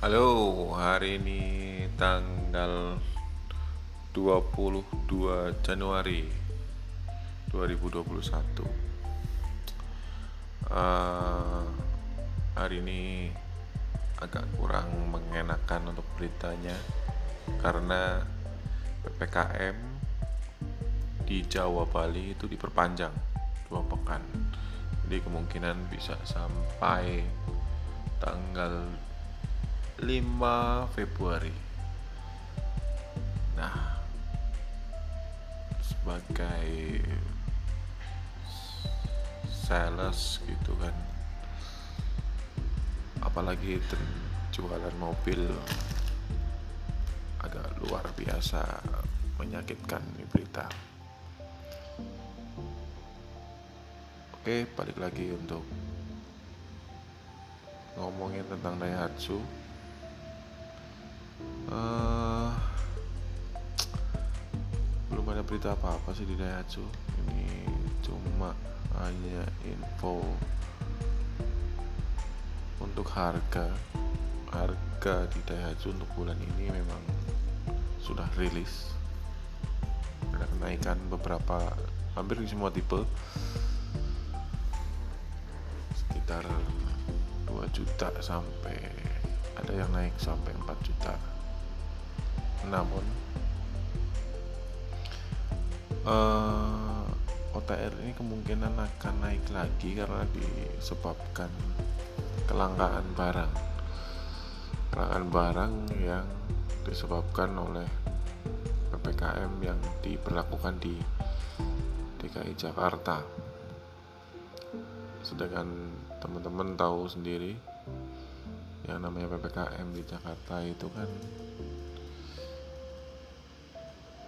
Halo, hari ini tanggal 22 Januari 2021 uh, Hari ini agak kurang mengenakan untuk beritanya Karena PPKM di Jawa Bali itu diperpanjang dua pekan. Jadi kemungkinan bisa sampai tanggal 5 Februari. Nah sebagai sales gitu kan apalagi jualan mobil agak luar biasa menyakitkan ini berita. Oke balik lagi untuk ngomongin tentang Daihatsu uh, belum ada berita apa-apa sih di Daihatsu. Ini cuma hanya info untuk harga. Harga di Daihatsu untuk bulan ini memang sudah rilis. Ada kenaikan beberapa hampir di semua tipe. Sekitar 2 juta sampai ada yang naik sampai 4 juta. Namun uh, eh, OTR ini kemungkinan akan naik lagi karena disebabkan kelangkaan barang. Kelangkaan barang yang disebabkan oleh PPKM yang diberlakukan di DKI Jakarta. Sedangkan teman-teman tahu sendiri yang namanya PPKM di Jakarta itu kan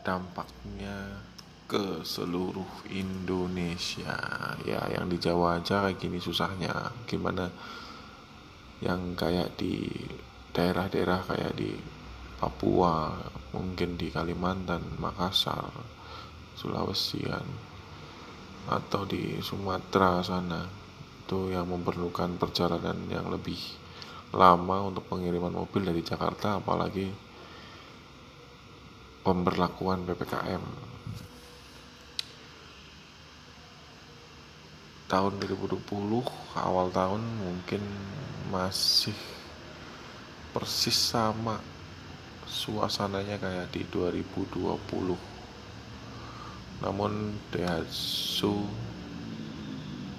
dampaknya ke seluruh Indonesia. Ya yang di Jawa aja kayak gini susahnya. Gimana yang kayak di daerah-daerah kayak di Papua mungkin di Kalimantan Makassar Sulawesi kan atau di Sumatera sana itu yang memerlukan perjalanan yang lebih lama untuk pengiriman mobil dari Jakarta apalagi pemberlakuan PPKM tahun 2020 awal tahun mungkin masih persis sama suasananya kayak di 2020 namun Daihatsu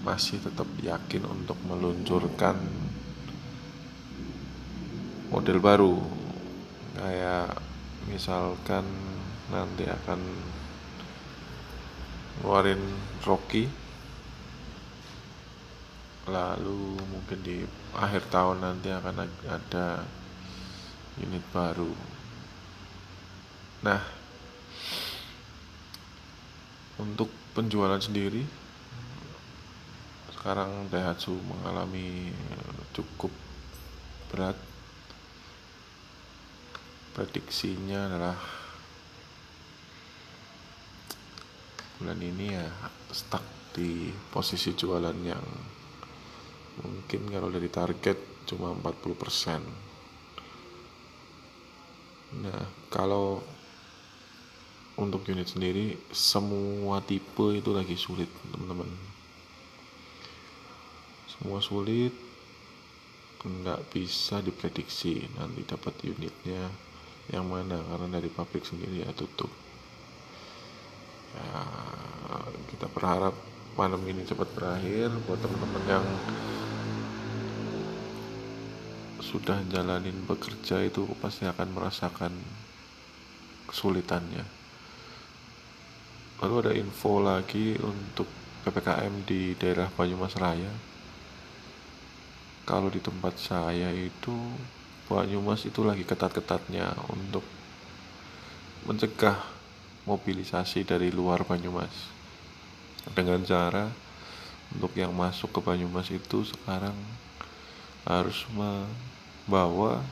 masih tetap yakin untuk meluncurkan model baru. Kayak misalkan nanti akan ngeluarin Rocky lalu mungkin di akhir tahun nanti akan ada unit baru. Nah untuk penjualan sendiri sekarang Daihatsu mengalami cukup berat prediksinya adalah bulan ini ya stuck di posisi jualan yang mungkin kalau dari target cuma 40% nah kalau untuk unit sendiri semua tipe itu lagi sulit teman-teman. Semua sulit nggak bisa diprediksi nanti dapat unitnya yang mana? Karena dari pabrik sendiri ya tutup. Ya kita berharap malam ini cepat berakhir. Buat teman-teman yang sudah jalanin bekerja itu pasti akan merasakan kesulitannya. Lalu ada info lagi untuk PPKM di daerah Banyumas Raya. Kalau di tempat saya itu Banyumas itu lagi ketat-ketatnya untuk mencegah mobilisasi dari luar Banyumas. Dengan cara untuk yang masuk ke Banyumas itu sekarang harus membawa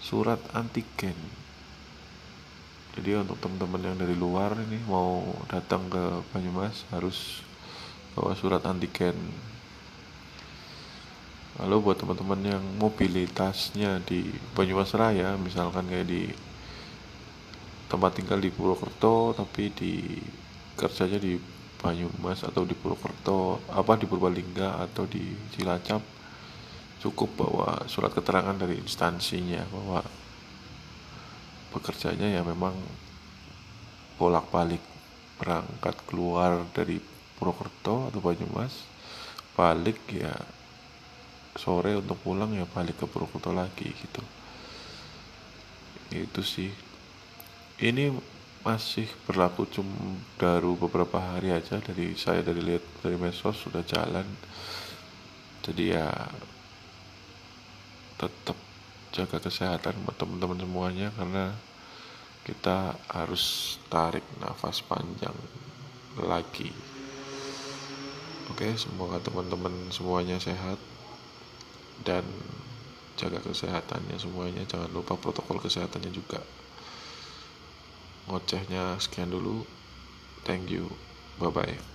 surat antigen. Jadi untuk teman-teman yang dari luar ini mau datang ke Banyumas harus bawa surat antigen lalu buat teman-teman yang mobilitasnya di Banyumas Raya misalkan kayak di tempat tinggal di Purwokerto tapi di kerjanya di Banyumas atau di Purwokerto apa di Purbalingga atau di Cilacap cukup bawa surat keterangan dari instansinya bahwa pekerjanya ya memang bolak-balik berangkat keluar dari Purwokerto atau Banyumas balik ya sore untuk pulang ya balik ke Purwokerto lagi gitu. Itu sih. Ini masih berlaku cuma baru beberapa hari aja dari saya dari lihat dari medsos sudah jalan. Jadi ya tetap jaga kesehatan buat teman-teman semuanya karena kita harus tarik nafas panjang lagi. Oke semoga teman-teman semuanya sehat dan jaga kesehatannya semuanya. Jangan lupa protokol kesehatannya juga. Ngocehnya sekian dulu. Thank you. Bye bye